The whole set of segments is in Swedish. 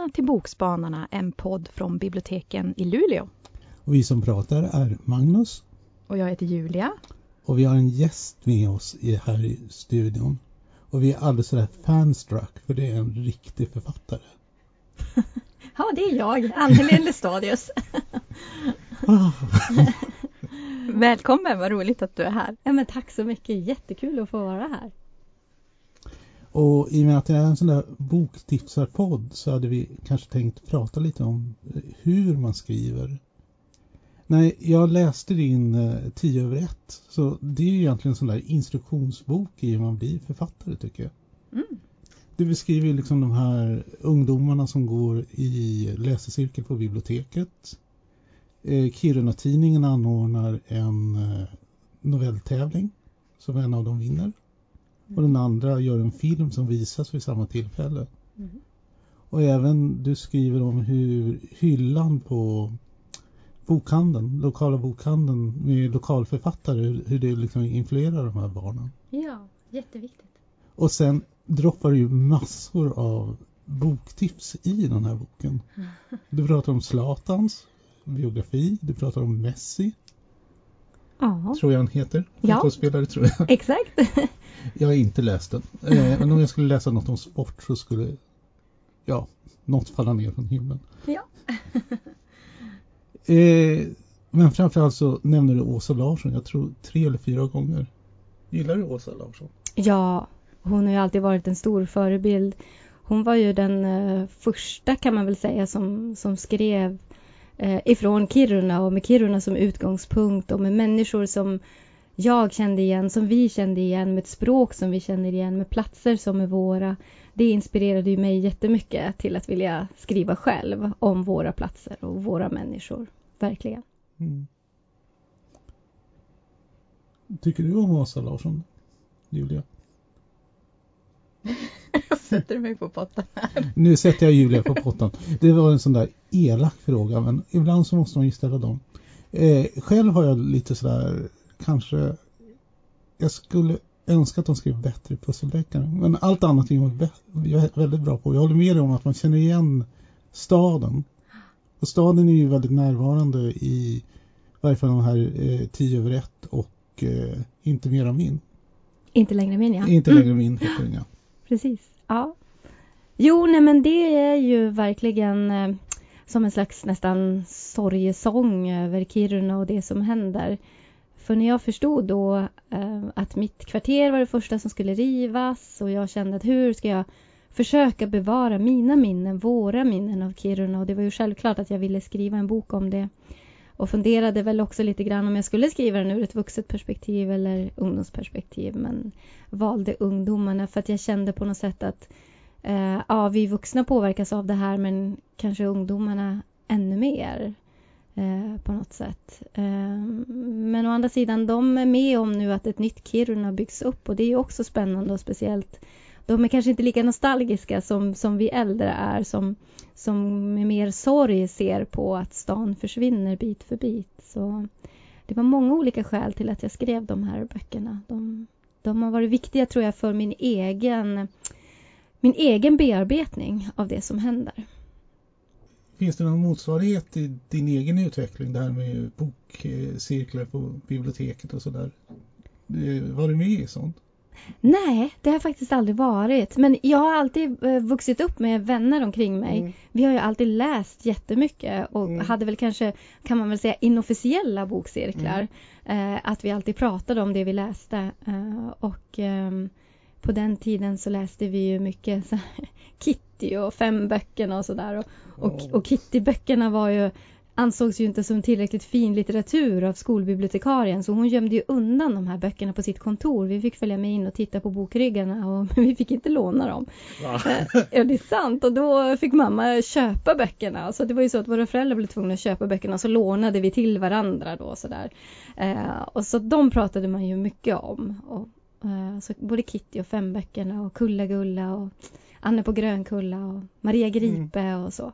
Välkomna till Bokspanarna, en podd från biblioteken i Luleå. Och vi som pratar är Magnus. Och jag heter Julia. Och vi har en gäst med oss här i studion. Och vi är alldeles sådär fanstruck för det är en riktig författare. ja, det är jag, Anneli Lestadius. Välkommen, vad roligt att du är här. Ja, men tack så mycket, jättekul att få vara här. Och i och med att det är en sån där boktipsarpodd så hade vi kanske tänkt prata lite om hur man skriver. Nej, jag läste din eh, 10 över 1 så det är ju egentligen en sån där instruktionsbok i hur man blir författare tycker jag. Mm. Du beskriver ju liksom de här ungdomarna som går i läsecirkel på biblioteket. Eh, Kiruna-tidningen anordnar en eh, novelltävling som en av dem vinner. Och den andra gör en film som visas vid samma tillfälle. Mm. Och även du skriver om hur hyllan på bokhandeln, lokala bokhandeln med lokalförfattare, hur det liksom influerar de här barnen. Ja, jätteviktigt. Och sen droppar du ju massor av boktips i den här boken. Du pratar om Zlatans biografi, du pratar om Messi. Ja. Tror jag han heter. Ja. Fotbollsspelare tror jag. Exakt. Jag har inte läst den. Eh, men om jag skulle läsa något om sport så skulle ja, något falla ner från himlen. Ja. eh, men framförallt så nämner du Åsa Larsson, jag tror tre eller fyra gånger. Gillar du Åsa Larsson? Ja, hon har ju alltid varit en stor förebild. Hon var ju den uh, första kan man väl säga som, som skrev ifrån Kiruna och med Kiruna som utgångspunkt och med människor som jag kände igen, som vi kände igen, med ett språk som vi känner igen, med platser som är våra. Det inspirerade ju mig jättemycket till att vilja skriva själv om våra platser och våra människor. Verkligen. Mm. Tycker du om Åsa Larsson, Julia? sätter du mig på pottan här. Nu sätter jag Julia på pottan. Det var en sån där elak fråga, men ibland så måste man ju ställa dem. Eh, själv har jag lite sådär kanske jag skulle önska att de skrev bättre pusseldeckare. Men allt annat är jag väldigt bra på. Jag håller med dig om att man känner igen staden. Och staden är ju väldigt närvarande i varje fall de här eh, 10 över 1 och eh, Inte mera min. Inte längre min, ja. Inte längre min heter den, ja. Precis, ja. Jo, nej men det är ju verkligen eh, som en slags nästan sorgesång över Kiruna och det som händer. För när jag förstod då eh, att mitt kvarter var det första som skulle rivas och jag kände att hur ska jag försöka bevara mina minnen, våra minnen av Kiruna och det var ju självklart att jag ville skriva en bok om det. Och funderade väl också lite grann om jag skulle skriva den ur ett vuxet perspektiv eller ungdomsperspektiv men valde ungdomarna för att jag kände på något sätt att eh, ja, vi vuxna påverkas av det här men kanske ungdomarna ännu mer. Eh, på något sätt. Eh, men å andra sidan, de är med om nu att ett nytt Kiruna byggs upp och det är ju också spännande och speciellt. De är kanske inte lika nostalgiska som, som vi äldre är som, som med mer sorg ser på att stan försvinner bit för bit. Så det var många olika skäl till att jag skrev de här böckerna. De, de har varit viktiga tror jag för min egen, min egen bearbetning av det som händer. Finns det någon motsvarighet i din egen utveckling, det här med bokcirklar på biblioteket och sådär? Eh, var du med i sånt? Nej, det har jag faktiskt aldrig varit. Men jag har alltid eh, vuxit upp med vänner omkring mig. Mm. Vi har ju alltid läst jättemycket och mm. hade väl kanske, kan man väl säga, inofficiella bokcirklar. Mm. Eh, att vi alltid pratade om det vi läste. Eh, och ehm, på den tiden så läste vi ju mycket så Kitty och Femböckerna och sådär. Och, och, och Kitty-böckerna var ju ansågs ju inte som tillräckligt fin litteratur av skolbibliotekarien så hon gömde ju undan de här böckerna på sitt kontor. Vi fick följa med in och titta på bokryggarna och vi fick inte låna dem. Va? Eh, ja, det är sant och då fick mamma köpa böckerna. Så det var ju så att våra föräldrar blev tvungna att köpa böckerna så lånade vi till varandra då sådär. Eh, och så de pratade man ju mycket om. Och, eh, så både Kitty och Femböckerna och Kulla-Gulla och Anne på Grönkulla och Maria Gripe mm. och så.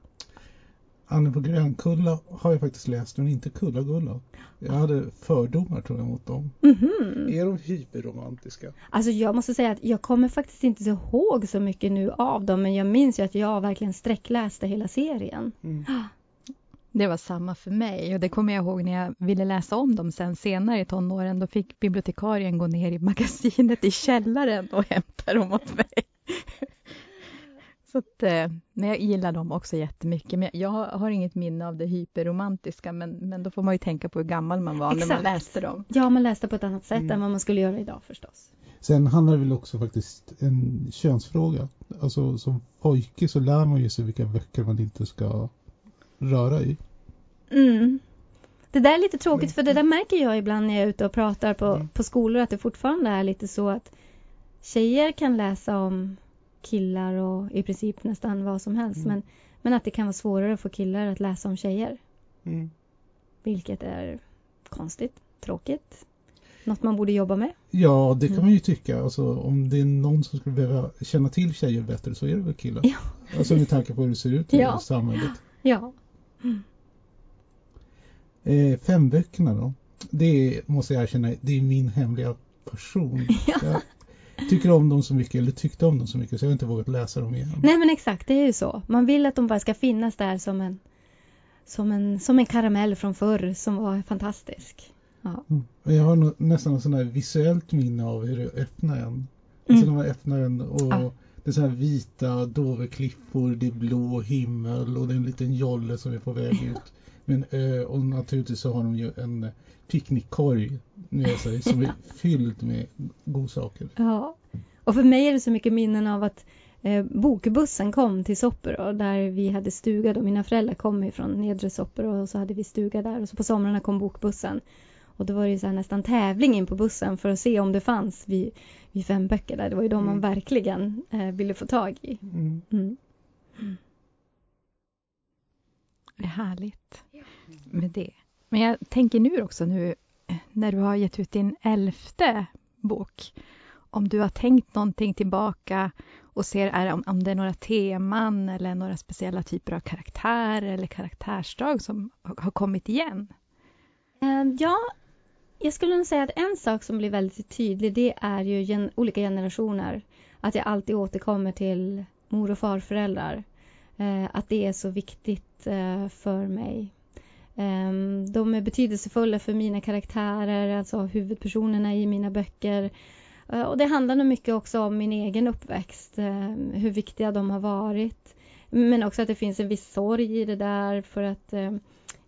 Anne på Grönkulla har jag faktiskt läst men inte Kulla-Gulla. Jag hade fördomar tror jag mot dem. Mhm. Är de hyperromantiska? Alltså jag måste säga att jag kommer faktiskt inte så ihåg så mycket nu av dem men jag minns ju att jag verkligen sträckläste hela serien. Mm. Det var samma för mig och det kommer jag ihåg när jag ville läsa om dem sen senare i tonåren. Då fick bibliotekarien gå ner i magasinet i källaren och hämta dem åt mig. Så att, eh, men jag gillar dem också jättemycket. Men jag har inget minne av det hyperromantiska men, men då får man ju tänka på hur gammal man var när man Exakt. läste dem. Ja, man läste på ett annat sätt Mm. än vad man skulle göra idag förstås. Sen handlar det väl också faktiskt en könsfråga. Alltså som pojke så lär man ju sig vilka böcker man inte ska röra i. Mm. Det där är lite tråkigt för det där märker jag ibland när jag är ute och pratar på, Mm. på skolor att det fortfarande är lite så att tjejer kan läsa om killar och i princip nästan vad som helst Mm. men, men att det kan vara svårare för killar att läsa om tjejer. Mm. Vilket är konstigt, tråkigt. Något man borde jobba med. Ja, det kan Mm. man ju tycka. Alltså, om det är någon som skulle behöva känna till tjejer bättre så är det väl killar. Ja. Alltså med tanke på hur det ser ut i Ja. samhället. Ja. Eh, femböckerna då. Det måste jag erkänna, det är min hemliga passion. Ja. Jag tycker om dem så mycket, eller tyckte om dem så mycket så jag har inte vågat läsa dem igen. Nej men exakt, det är ju så. Man vill att de bara ska finnas där som en som en, som en karamell från förr som var fantastisk. Ja. Mm. Jag har nästan en sån här visuellt minne av hur det öppnar en. Alltså Mm. när man öppnar den och Ja. det är så här vita doverklippor, det är blå himmel och det är en liten jolle som är på väg ut. med en ö och naturligtvis så har de ju en picknickkorg med sig som är fylld med godsaker. Ja. Och för mig är det så mycket minnen av att eh, bokbussen kom till Soppero där vi hade stuga då. Mina föräldrar kom ifrån nedre Soppero och så hade vi stuga där och så på somrarna kom bokbussen. Och då var det ju så här nästan tävling in på bussen för att se om det fanns vid, vid fem böcker där. Det var ju de man Mm. verkligen eh, ville få tag i. Mm. Mm. Det är härligt med det. Men jag tänker nu också nu när du har gett ut din elfte bok. Om du har tänkt någonting tillbaka och ser är, om, om det är några teman eller några speciella typer av karaktärer eller karaktärsdrag som har, har kommit igen. Ehm, ja, jag skulle nog säga att en sak som blir väldigt tydlig det är ju gen olika generationer. Att jag alltid återkommer till mor och farföräldrar. Eh, att det är så viktigt eh, för mig. Ehm, de är betydelsefulla för mina karaktärer, alltså huvudpersonerna i mina böcker. Eh, och det handlar nog mycket också om min egen uppväxt, ehm, hur viktiga de har varit. Men också att det finns en viss sorg i det där för att ehm,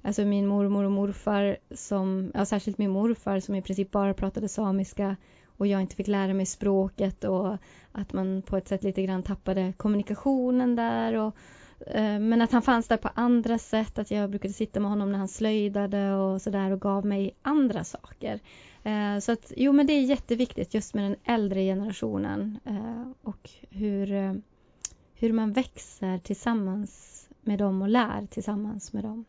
Alltså min mormor och morfar som, ja särskilt min morfar som i princip bara pratade samiska och jag inte fick lära mig språket och att man på ett sätt lite grann tappade kommunikationen där och men att han fanns där på andra sätt, att jag brukade sitta med honom när han slöjdade och sådär och gav mig andra saker. Eh, så att jo men det är jätteviktigt just med den äldre generationen eh, och hur, eh, hur man växer tillsammans med dem och lär tillsammans med dem.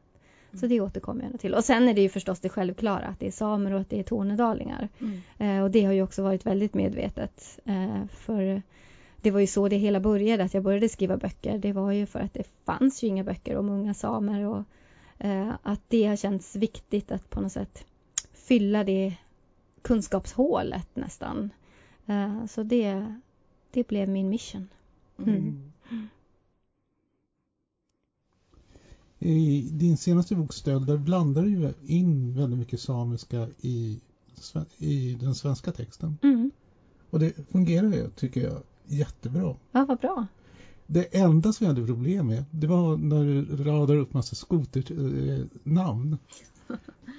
Så det återkommer jag till. Och sen är det ju förstås det självklara att det är samer och att det är tornedalingar. Eh, och det har ju också varit väldigt medvetet. Eh, för det var ju så det hela började, att jag började skriva böcker. Det var ju för att det fanns ju inga böcker om unga samer och eh, att det har känts viktigt att på något sätt fylla det kunskapshålet nästan. Eh, så det, det blev min mission. Mm. I din senaste bok Stöld, där blandar du in väldigt mycket samiska i, i den svenska texten. Mm. Och det fungerar ju, tycker jag, jättebra. Ja, vad bra. Det enda som jag hade problem med, det var när du radar upp massa skoternamn.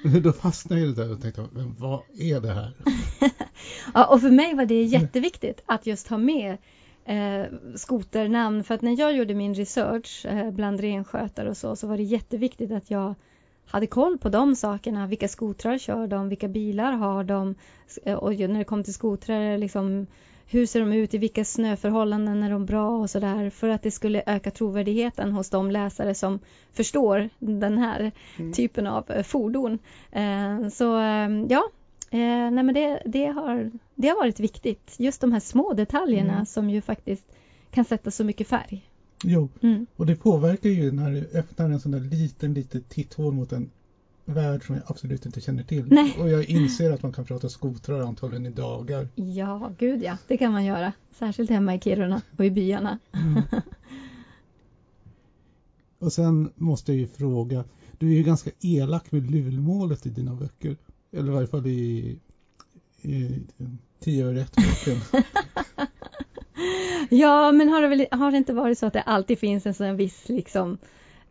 Då fastnade jag där och tänkte, men vad är det här? Ja, och för mig var det jätteviktigt att just ha med eh, skoternamn. För att när jag gjorde min research eh, bland renskötare och så, så var det jätteviktigt att jag hade koll på de sakerna. Vilka skotrar kör de? Vilka bilar har de? Eh, Och när det kom till skotrar, liksom, hur ser de ut? I vilka snöförhållanden är de bra? Och sådär. För att det skulle öka trovärdigheten hos de läsare som förstår den här Mm. typen av eh, fordon. Eh, så eh, ja, Eh, nej men det, det, har, det har varit viktigt. Just de här små detaljerna Mm. som ju faktiskt kan sätta så mycket färg. Jo, Mm. och det påverkar ju när du öppnar en sån där liten, liten titthål mot en värld som jag absolut inte känner till. Nej. Och jag inser att man kan prata skotrar antagligen i dagar. Ja, gud ja, det kan man göra. Särskilt hemma i Kiruna och i byarna. Mm. Och sen måste jag ju fråga, du är ju ganska elak med lulmålet i dina böcker. Eller i varje fall i, i tio över ett boken. Ja, men har det, väl, har det inte varit så att det alltid finns en sån viss liksom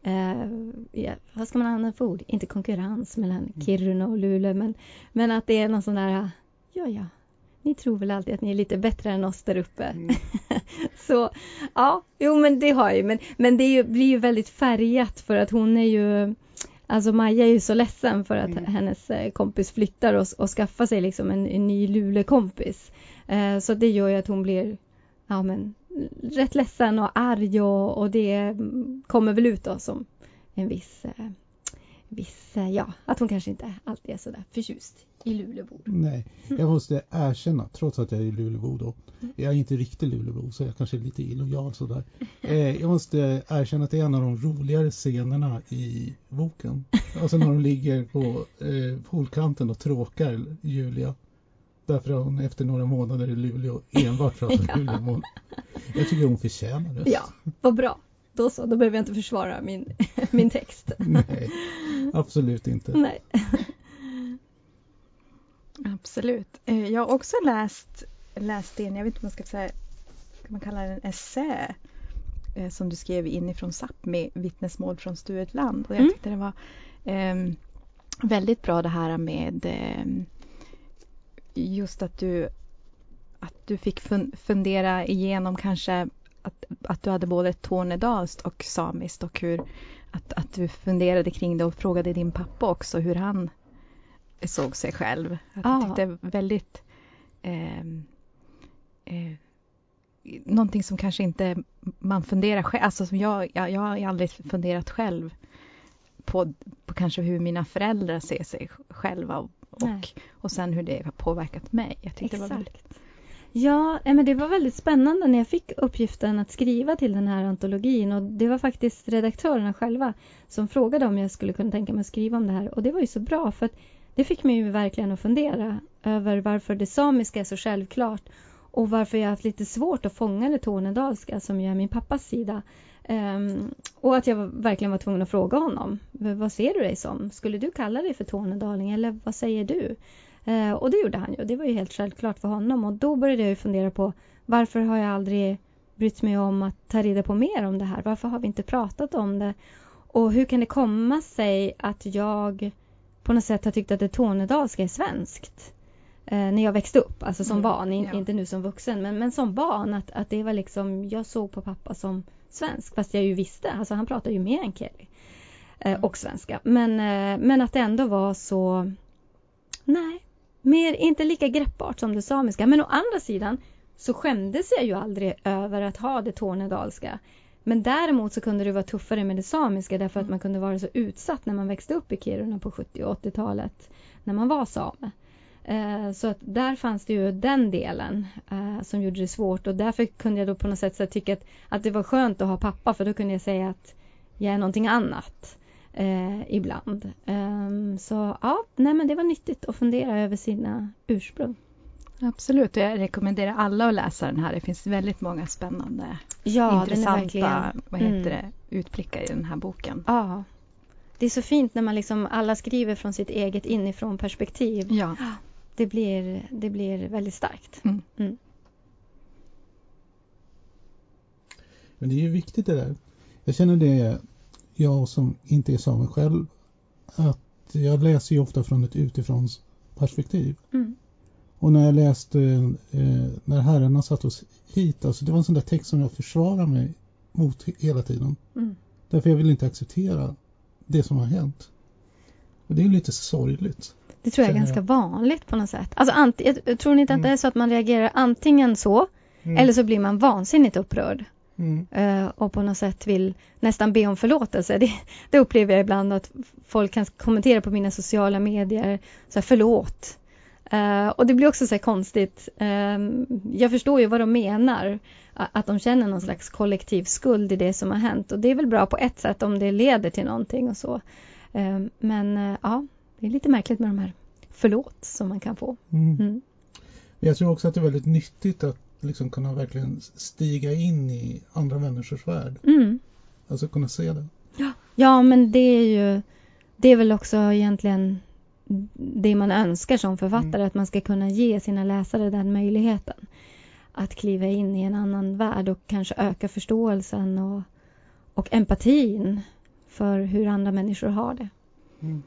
eh, ja, vad ska man använda för ord? Inte konkurrens mellan Kiruna och Luleå men, men att det är någon sån där ja, ja, ni tror väl alltid att ni är lite bättre än oss där uppe. Mm. så ja, jo men det har jag ju. Men, men det ju, blir ju väldigt färgat för att hon är ju Alltså Maja är ju så ledsen för att Mm. hennes eh, kompis flyttar och, och skaffar sig liksom en, en ny Luleå-kompis. Eh, så det gör ju att hon blir ja, men, rätt ledsen och arg och, och det kommer väl ut då som en viss, eh, viss eh, ja, att hon kanske inte alltid är sådär förtjust i Lulebo. Nej, jag måste erkänna, trots att jag är Lulebo då. Jag är inte riktigt Lulebo så jag kanske är lite illojal sådär. Eh, jag måste erkänna att det är en av de roligare scenerna i boken. Alltså när de ligger på eh, poolkanten och tråkar Julia. Därför att hon efter några månader i Luleå enbart pratar Ja. Luleåmål. Jag tycker hon förtjänar det. Ja, vad bra. Då så, då behöver jag inte försvara min, min text. Nej, absolut inte. Nej. Absolut. Eh, Jag har också läst, läst in, jag vet inte om man ska säga, kan man kalla det en essä? eh, Som du skrev inifrån Sápmi, vittnesmål från Sturetland. Och jag Mm. tyckte det var ehm, väldigt bra det här med ehm, just att du, att du fick fun, fundera igenom kanske att, att du hade både tornedalskt och samiskt och hur att, att du funderade kring det och frågade din pappa också hur han såg sig själv. Att Ja. Jag tyckte väldigt ehm, eh, någonting som kanske inte man funderar själv, alltså som jag, jag, jag har aldrig funderat själv på, på kanske hur mina föräldrar ser sig själva och. Och, och sen hur det har påverkat mig. Jag tyckte det var väldigt, Exakt. Ja, eh, men det var väldigt spännande när jag fick uppgiften att skriva till den här antologin och det var faktiskt redaktörerna själva som frågade om jag skulle kunna tänka mig att skriva om det här och det var ju så bra för att det fick mig ju verkligen att fundera över varför det samiska är så självklart och varför jag har haft lite svårt att fånga det tornedalska som ju är min pappas sida. Ehm, och att jag verkligen var tvungen att fråga honom. "V- Vad ser du dig som? Skulle du kalla dig för tornedaling eller vad säger du? Eh, och det gjorde han ju. Det var ju helt självklart för honom. Och då började jag fundera på varför har jag aldrig brytt mig om att ta reda på mer om det här? Varför har vi inte pratat om det? Och hur kan det komma sig att jag på något sätt har tyckt att det tornedalska är svenskt? Eh, när jag växte upp, alltså som Mm, barn, in, ja. inte nu som vuxen, men, men som barn att, att det var liksom, jag såg på pappa som svensk, fast jag ju visste, alltså han pratar ju mer än Kelly. Eh, och svenska. Men, eh, men att det ändå var så, nej, mer, inte lika greppbart som det samiska. Men å andra sidan så skämdes jag ju aldrig över att ha det tornedalska. Men däremot så kunde det vara tuffare med det samiska därför att man kunde vara så utsatt när man växte upp i Kiruna på 70 och 80-talet när man var same. Eh, Så att där fanns det ju den delen eh, som gjorde det svårt och därför kunde jag då på något sätt så tycka att, att det var skönt att ha pappa för då kunde jag säga att jag är någonting annat eh, ibland. Ehm, så ja, nej men det var nyttigt att fundera över sina ursprung. absolut, och jag rekommenderar alla att läsa den här. Det finns väldigt många spännande, Ja, intressanta vad heter Mm. det, utblickar i den här boken. Ja. Det är så fint när man liksom alla skriver från sitt eget inifrån perspektiv. Ja, Det blir, det blir väldigt starkt. Mm. Mm. Men det är ju viktigt det där. Jag känner det, jag som inte är same själv, att jag läser ju ofta från ett utifrån perspektiv. Mm. Och när jag läste, eh, när herrarna satt oss hit, alltså det var en sån där text som jag försvarar mig mot he- hela tiden. Mm. Därför jag vill inte acceptera det som har hänt. Och det är ju lite sorgligt. Det tror jag är ganska vanligt på något sätt. Alltså, anti- jag- tror ni inte att Mm. det är så att man reagerar antingen så eller så blir man vansinnigt upprörd Mm. eh, och på något sätt vill nästan be om förlåtelse. Det, det upplever jag ibland att folk kan kommentera på mina sociala medier, så här, förlåt. Eh, och det blir också så här konstigt. Eh, jag förstår ju vad de menar. att de känner någon slags kollektiv skuld i det som har hänt. Och det är väl bra på ett sätt om det leder till någonting och så. Ehm, men eh, ja, det är lite märkligt med de här förlåt som man kan få. Mm. Mm. Jag tror också att det är väldigt nyttigt att liksom kunna verkligen stiga in i andra människors värld. Mm. Alltså kunna se det. Ja, ja men det är ju det är väl också egentligen det man önskar som författare, mm. att man ska kunna ge sina läsare den möjligheten. Att kliva in i en annan värld och kanske öka förståelsen och, och empatin för hur andra människor har det. Mm.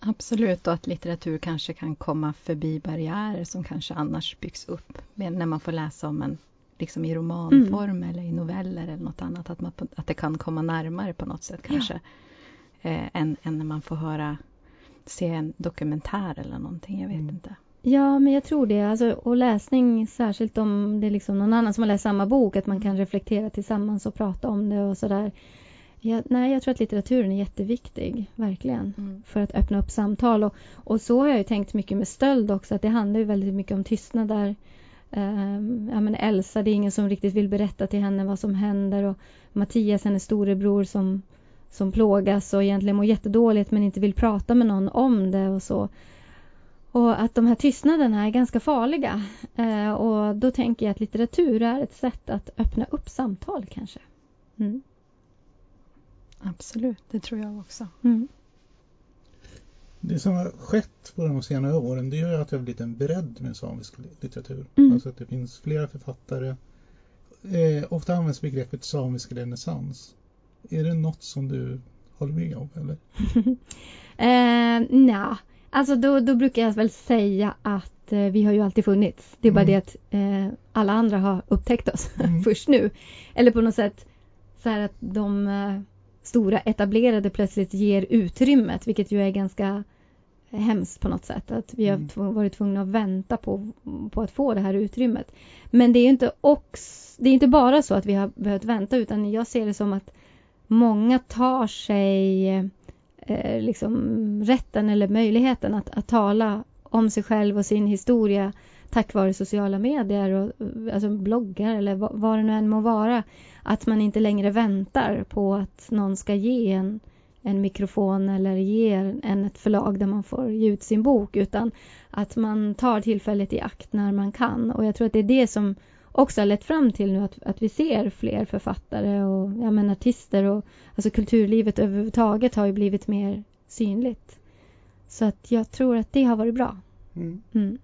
Absolut, och att litteratur kanske kan komma förbi barriärer som kanske annars byggs upp när man får läsa om en liksom i romanform mm. eller i noveller eller något annat. Att, man, att det kan komma närmare på något sätt kanske. Ja. Eh, än, än när man får höra, se en dokumentär eller någonting, jag vet mm. inte. Ja, men jag tror det. Alltså, och läsning, särskilt om det är liksom någon annan som har läst samma bok, att man kan reflektera tillsammans och prata om det och sådär. Ja, nej, jag tror att litteraturen är jätteviktig, verkligen, mm. för att öppna upp samtal. Och, och så har jag ju tänkt mycket med stöld också, att det handlar ju väldigt mycket om tystnad där. Um, ja, men Elsa, det är ingen som riktigt vill berätta till henne vad som händer och Mattias, hennes storebror som, som plågas och egentligen mår jättedåligt men inte vill prata med någon om det och så. Och att de här tystnaderna är ganska farliga. Uh, och då tänker jag att litteratur är ett sätt att öppna upp samtal kanske. Mm. Absolut, det tror jag också. Mm. Det som har skett på de senare åren det gör att det har blivit en bredd med samisk litteratur. Mm. Alltså att det finns flera författare. Eh, ofta används begreppet samisk renässans. Är det något som du håller med om eller? eh, Nja, alltså då, då, brukar jag väl säga att eh, vi har ju alltid funnits. Det är bara mm. det att eh, alla andra har upptäckt oss mm. först nu. Eller på något sätt så här att de eh, stora etablerade plötsligt ger utrymmet, vilket ju är ganska hemskt på något sätt. Att vi har mm. varit tvungna att vänta på, på att få det här utrymmet. Men det är inte också, det är inte bara så att vi har behövt vänta utan jag ser det som att många tar sig eh, liksom rätten eller möjligheten att, att tala om sig själv och sin historia tack vare sociala medier och alltså bloggar eller vad det nu än må vara. Att man inte längre väntar på att någon ska ge en, en mikrofon eller ge en ett förlag där man får ge ut sin bok utan att man tar tillfället i akt när man kan. Och jag tror att det är det som också har lett fram till nu att, att vi ser fler författare och ja, men artister och alltså kulturlivet överhuvudtaget har ju blivit mer synligt. Så att jag tror att det har varit bra. Mm. Mm.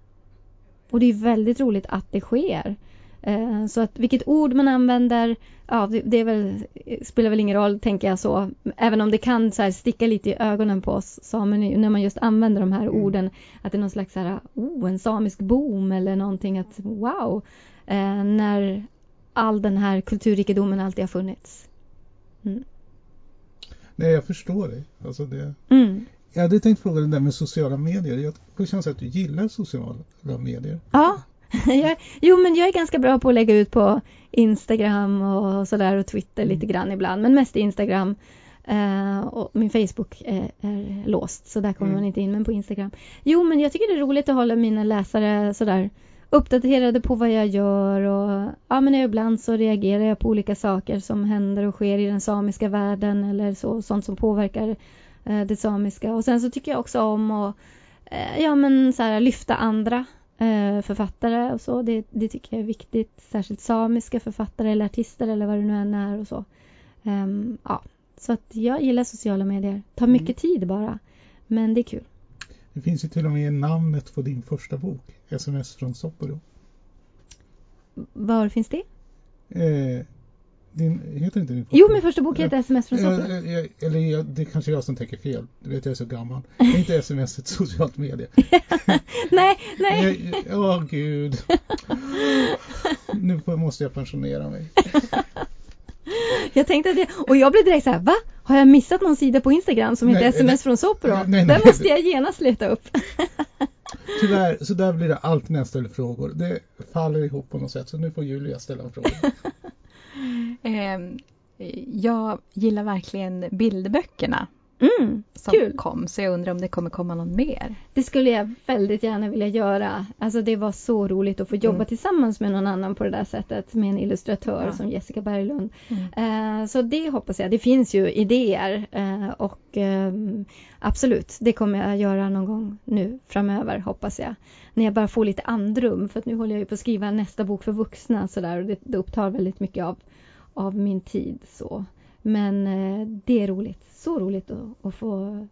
Och det är väldigt roligt att det sker. Eh, så att vilket ord man använder, ja det, det väl, spelar väl ingen roll tänker jag så. Även om det kan så sticka lite i ögonen på oss samer när man just använder de här mm. orden. Att det är någon slags så här, oh, en samisk boom eller någonting att wow. Eh, när all den här kulturrikedomen alltid har funnits. Mm. Nej, jag förstår dig. Alltså det... Mm. Jag hade tänkt fråga det där med sociala medier. Jag får känslan att du gillar sociala medier. Ja, jag, jo men jag är ganska bra på att lägga ut på Instagram och sådär och Twitter lite grann ibland. Men mest Instagram. Uh, och min Facebook är, är, låst så där kommer mm. man inte in men på Instagram. Jo men jag tycker det är roligt att hålla mina läsare sådär uppdaterade på vad jag gör och ja men ibland så reagerar jag på olika saker som händer och sker i den samiska världen eller så, sånt som påverkar det samiska. Och sen så tycker jag också om att eh, ja, men så här, lyfta andra eh, författare och så. Det, det, tycker jag är viktigt. Särskilt samiska författare eller artister eller vad det nu än är och så. Um, ja. Så att jag gillar sociala medier. tar mm. mycket mm. tid bara. Men det är kul. Det finns ju till och med namnet på din första bok, SMS från Sopporo. Var finns det? Eh, din, heter inte din Jo, min första bok heter SMS från Soppero. Eller jag, det är kanske jag som tänker fel. Du vet, jag är så gammal. är inte sms ett socialt medie? nej, nej. Åh, oh, gud. nu måste jag pensionera mig. jag tänkte att det, och jag blev direkt så här, va? Har jag missat någon sida på Instagram som heter sms nej, från Soppero? Den måste jag genast leta upp. Tyvärr, så där blir det alltid när jag ställer frågor. Det faller ihop på något sätt, så nu får Julia ställa en fråga. Eh, jag gillar verkligen bildböckerna. Mm, som kul! kom, så jag undrar om det kommer komma någon mer. Det skulle jag väldigt gärna vilja göra. Alltså det var så roligt att få jobba Mm. tillsammans med någon annan på det där sättet. Med en illustratör Ja. som Jessica Berglund. Mm. Eh, så det hoppas jag. Det finns ju idéer eh, och ehm, absolut, det kommer jag göra någon gång nu framöver hoppas jag. När jag bara får lite andrum för att nu håller jag ju på att skriva nästa bok för vuxna så där, och det, det upptar väldigt mycket av, av min tid. så. Men eh, det är roligt, så roligt att, att få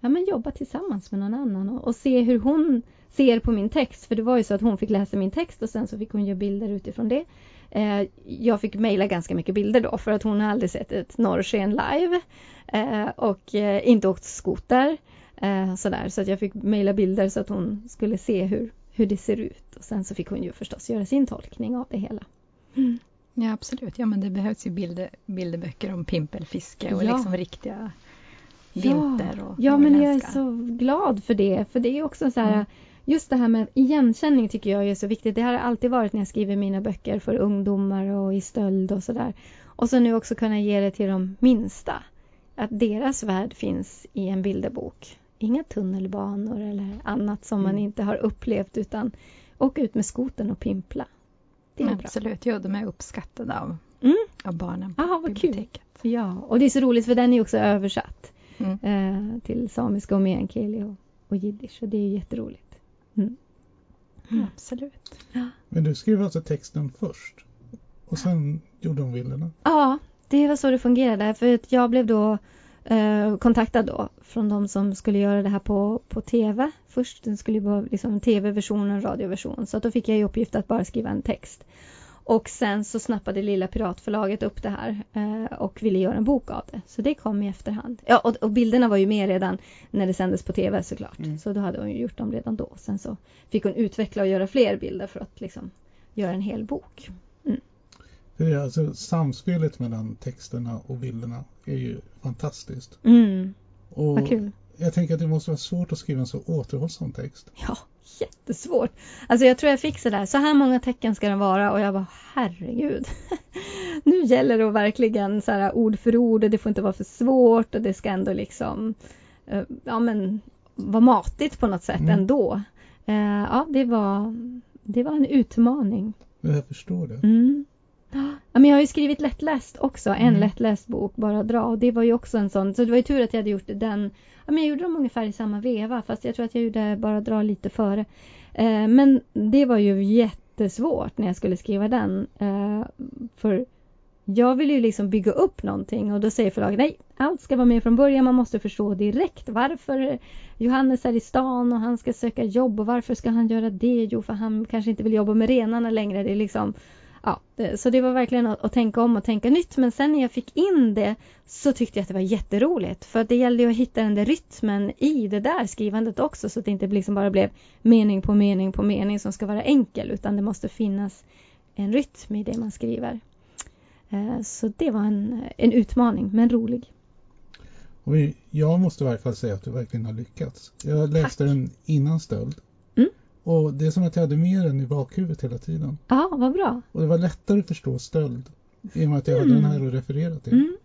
ja, men jobba tillsammans med någon annan och, och se hur hon ser på min text. För det var ju så att hon fick läsa min text och sen så fick hon göra bilder utifrån det. Eh, jag fick mejla ganska mycket bilder då för att hon har aldrig sett ett norrsken live eh, och eh, inte åkt skoter. Eh, sådär. Så att jag fick mejla bilder så att hon skulle se hur, hur det ser ut. Och sen så fick hon ju förstås göra sin tolkning av det hela. Mm. Ja, absolut. Ja, men det behövs ju bilder, bilderböcker om pimpelfiske och Ja. liksom riktiga vinter och Ja, men jag är så glad för det. För det är också så här, Mm. just det här med igenkänning tycker jag är så viktigt. Det har alltid varit när jag skriver mina böcker för ungdomar och i stöld och sådär. Och så nu också kunna ge det till de minsta. Att deras värld finns i en bilderbok. Inga tunnelbanor eller annat som man Mm. inte har upplevt utan åka ut med skoten och pimpla. Det är bra. Absolut, ja, de är uppskattade av, Mm. av barnen Aha, på vad kul. biblioteket. Ja, och det är så roligt för den är också översatt Mm. eh, till samiska och meänkieli och, och jiddisch. Och det är jätteroligt. Mm. Ja, absolut. Men du skrev alltså texten först? Och sen gjorde hon bilderna? Ja, det var så det fungerade. För att jag blev då eh, kontaktad då från de som skulle göra det här på, på TV. Först den skulle ju vara liksom TV-version och radioversion. Så att då fick jag i uppgift att bara skriva en text. Och sen så snappade Lilla Piratförlaget upp det här eh, och ville göra en bok av det. Så det kom i efterhand. Ja, och, och bilderna var ju med redan när det sändes på TV såklart. Mm. Så då hade hon ju gjort dem redan då. Sen så fick hon utveckla och göra fler bilder för att liksom göra en hel bok. För det alltså samspelet mellan texterna och bilderna är ju fantastiskt. Mm, Och vad kul. jag tänker att det måste vara svårt att skriva en så återhållsam text. Ja, jättesvårt. Alltså jag tror jag fick sådär, så här många tecken ska den vara och jag bara herregud. nu gäller det att verkligen så här, ord för ord och det får inte vara för svårt och det ska ändå liksom eh, ja men vara matigt på något sätt Mm. ändå. Eh, ja, det var, det var en utmaning. Jag förstår det. Mm. Ja, men jag har ju skrivit lättläst också, en Mm. lättläst bok, Bara dra. Och det var ju också en sån, så det var ju tur att jag hade gjort den. Ja, men jag gjorde dem ungefär i samma veva, fast jag tror att jag gjorde Bara dra lite före. Eh, men det var ju jättesvårt när jag skulle skriva den. Eh, för jag vill ju liksom bygga upp någonting och då säger förlaget nej, allt ska vara med från början. Man måste förstå direkt varför Johannes är i stan och han ska söka jobb och varför ska han göra det? Jo, för han kanske inte vill jobba med renarna längre. Det är liksom Ja, det, så det var verkligen att, att tänka om och tänka nytt. Men sen när jag fick in det så tyckte jag att det var jätteroligt. För det gällde ju att hitta den där rytmen i det där skrivandet också. Så att det inte liksom bara blev mening på mening på mening som ska vara enkel. Utan det måste finnas en rytm i det man skriver. Eh, Så det var en, en utmaning, men rolig. Och jag måste i varje fall säga att du verkligen har lyckats. Jag läste den innan stöld. Mm. Och det är som att jag hade med den i bakhuvudet hela tiden. Ja, vad bra. Och det var lättare att förstå stöld. I och med att jag hade Mm. den här att referera till. Mm.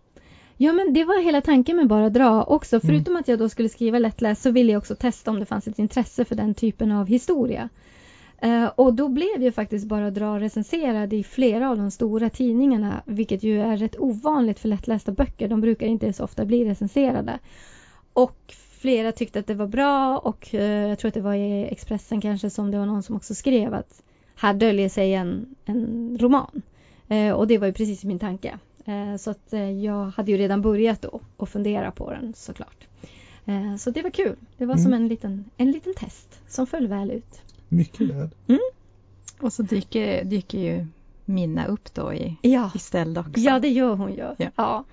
Ja men det var hela tanken med Bara dra också. Mm. Förutom att jag då skulle skriva lättläst så ville jag också testa om det fanns ett intresse för den typen av historia. Eh, och då blev ju faktiskt Bara dra recenserad i flera av de stora tidningarna. Vilket ju är rätt ovanligt för lättlästa böcker. De brukar inte så ofta bli recenserade. Och flera tyckte att det var bra och eh, jag tror att det var i Expressen kanske som det var någon som också skrev att här döljer sig en, en roman. Eh, och det var ju precis min tanke. Eh, så att jag hade ju redan börjat då och fundera på den såklart. Så det var kul. Det var som Mm. en liten, en liten test som föll väl ut. Mycket värd. Och så dyker, dyker ju Minna upp då i, Ja, i ställd också. ja det gör hon ju. Ja. Ja.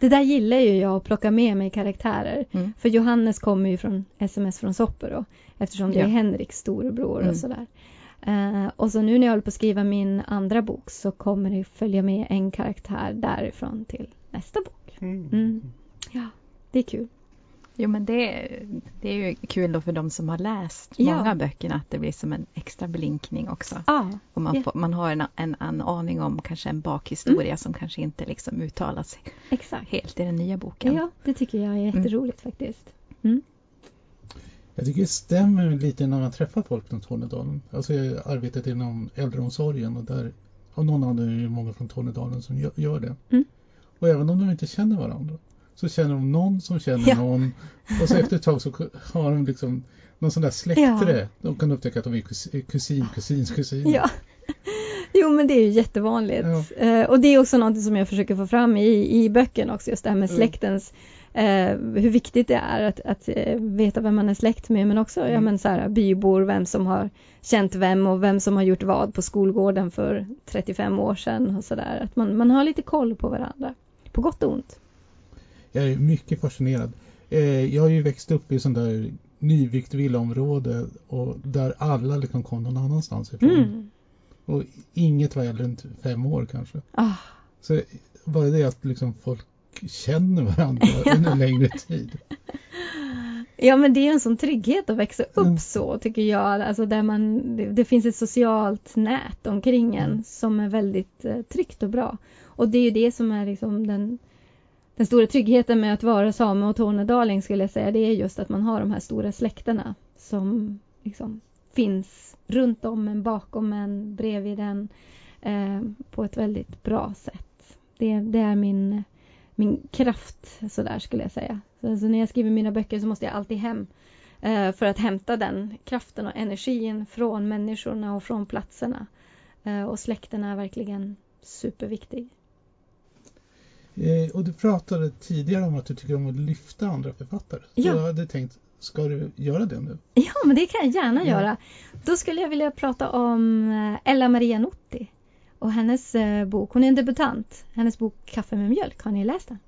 Det där gillar ju jag att plocka med mig karaktärer. Mm. För Johannes kommer ju från SMS från Soppero eftersom det Ja. är Henriks storebror Mm. och sådär. Eh, och så nu när jag håller på att skriva min andra bok så kommer det följa med en karaktär därifrån till nästa bok. Mm. Ja, det är kul. Jo, men det, det är ju kul då för de som har läst Ja. många böckerna att det blir som en extra blinkning också. Ja, Och man, får, man har en, en, en aning om kanske en bakhistoria som kanske inte liksom uttalas exakt. helt i den nya boken. Ja, det tycker jag är jätteroligt faktiskt. Jag tycker det stämmer lite när man träffar folk från Tornedalen. Alltså jag har arbetat inom äldreomsorgen och där av någon anledning är det många från Tornedalen som gör, gör det. Mm. Och även om de inte känner varandra så känner de någon som känner Ja. någon och så efter ett tag så har de liksom någon sån där släktre. De kan upptäcka att de är kus- kusin, kusins kusin. Ja. Jo men det är ju jättevanligt. Eh, och det är också något som jag försöker få fram i, i böckerna också, just det här med Mm. släktens eh, hur viktigt det är att, att eh, veta vem man är släkt med men också ja, Mm. men så här, bybor, vem som har känt vem och vem som har gjort vad på skolgården för 35 år sedan och sådär. Att man, man har lite koll på varandra. På gott och ont. Jag är mycket fascinerad. Eh, jag har ju växt upp i sån där nybyggt villaområde och där alla liksom kom någon annanstans ifrån. Mm. Och inget var äldre än fem år kanske. Ah, Så bara det att liksom folk känner varandra under en längre tid. Ja men det är en sån trygghet att växa upp Mm. så tycker jag. Alltså där man, det, det finns ett socialt nät omkring en Mm. som är väldigt eh, tryggt och bra. Och det är ju det som är liksom den, den stora tryggheten med att vara same och tornedaling skulle jag säga. Det är just att man har de här stora släkterna som liksom finns runt om en, bakom en, bredvid en eh, på ett väldigt bra sätt. Det, det är min min kraft sådär skulle jag säga. Så, alltså, när jag skriver mina böcker så måste jag alltid hem eh, för att hämta den kraften och energin från människorna och från platserna. Eh, och släkten är verkligen superviktig. Eh, och du pratade tidigare om att du tycker om att lyfta andra författare. Så Ja. jag hade tänkt, ska du göra det nu? Ja, men det kan jag gärna Ja. göra. Då skulle jag vilja prata om eh, Ella Maria Notti och hennes eh, bok. Hon är en debutant. Hennes bok Kaffe med mjölk. Har ni läst den?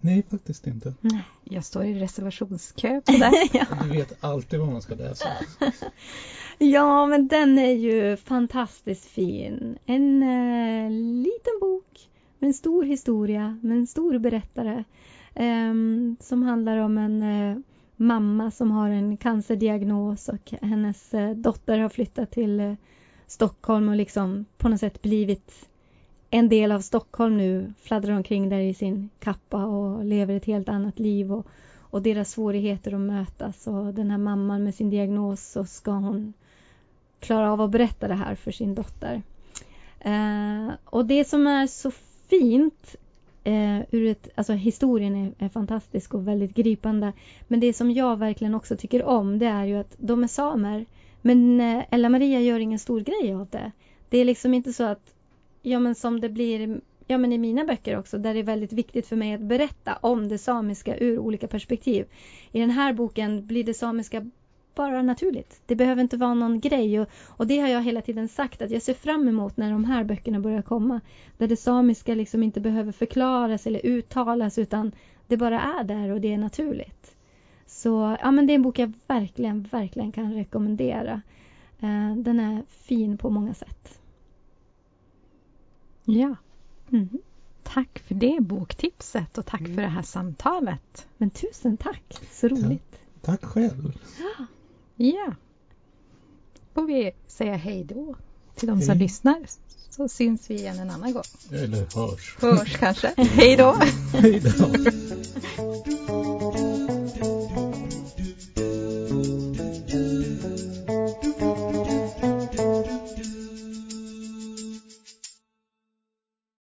Nej, faktiskt inte. Nej. Jag står i reservationskö på det. ja. Du vet alltid vad man ska läsa. Ja, men den är ju fantastiskt fin. En eh, liten bok med en stor historia, med en stor berättare. eh, som handlar om en eh, mamma som har en cancerdiagnos och hennes eh, dotter har flyttat till eh, Stockholm och liksom på något sätt blivit en del av Stockholm nu. Fladdrar omkring där i sin kappa och lever ett helt annat liv. Och, och deras svårigheter att mötas och den här mamman med sin diagnos så ska hon klara av att berätta det här för sin dotter. Eh, och det som är så fint eh, ur ett, alltså historien är, är fantastisk och väldigt gripande. Men det som jag verkligen också tycker om det är ju att de är samer. Men eh, Ella Maria gör ingen stor grej av det. Det är liksom inte så att, ja men som det blir ja, men i mina böcker också, där det är väldigt viktigt för mig att berätta om det samiska ur olika perspektiv. I den här boken blir det samiska bara naturligt. Det behöver inte vara någon grej och, och det har jag hela tiden sagt att jag ser fram emot när de här böckerna börjar komma. Där det samiska liksom inte behöver förklaras eller uttalas utan det bara är där och det är naturligt. Så ja, men det är en bok jag verkligen, verkligen kan rekommendera. Eh, den är fin på många sätt. Ja, Mm. tack för det boktipset och tack för det här samtalet. Men tusen tack, så roligt. Tack själv. Ja. Får vi säga hej då till de som Hej. lyssnar så syns vi igen en annan gång. Eller hörs. Hörs kanske. Hej då! Hej då.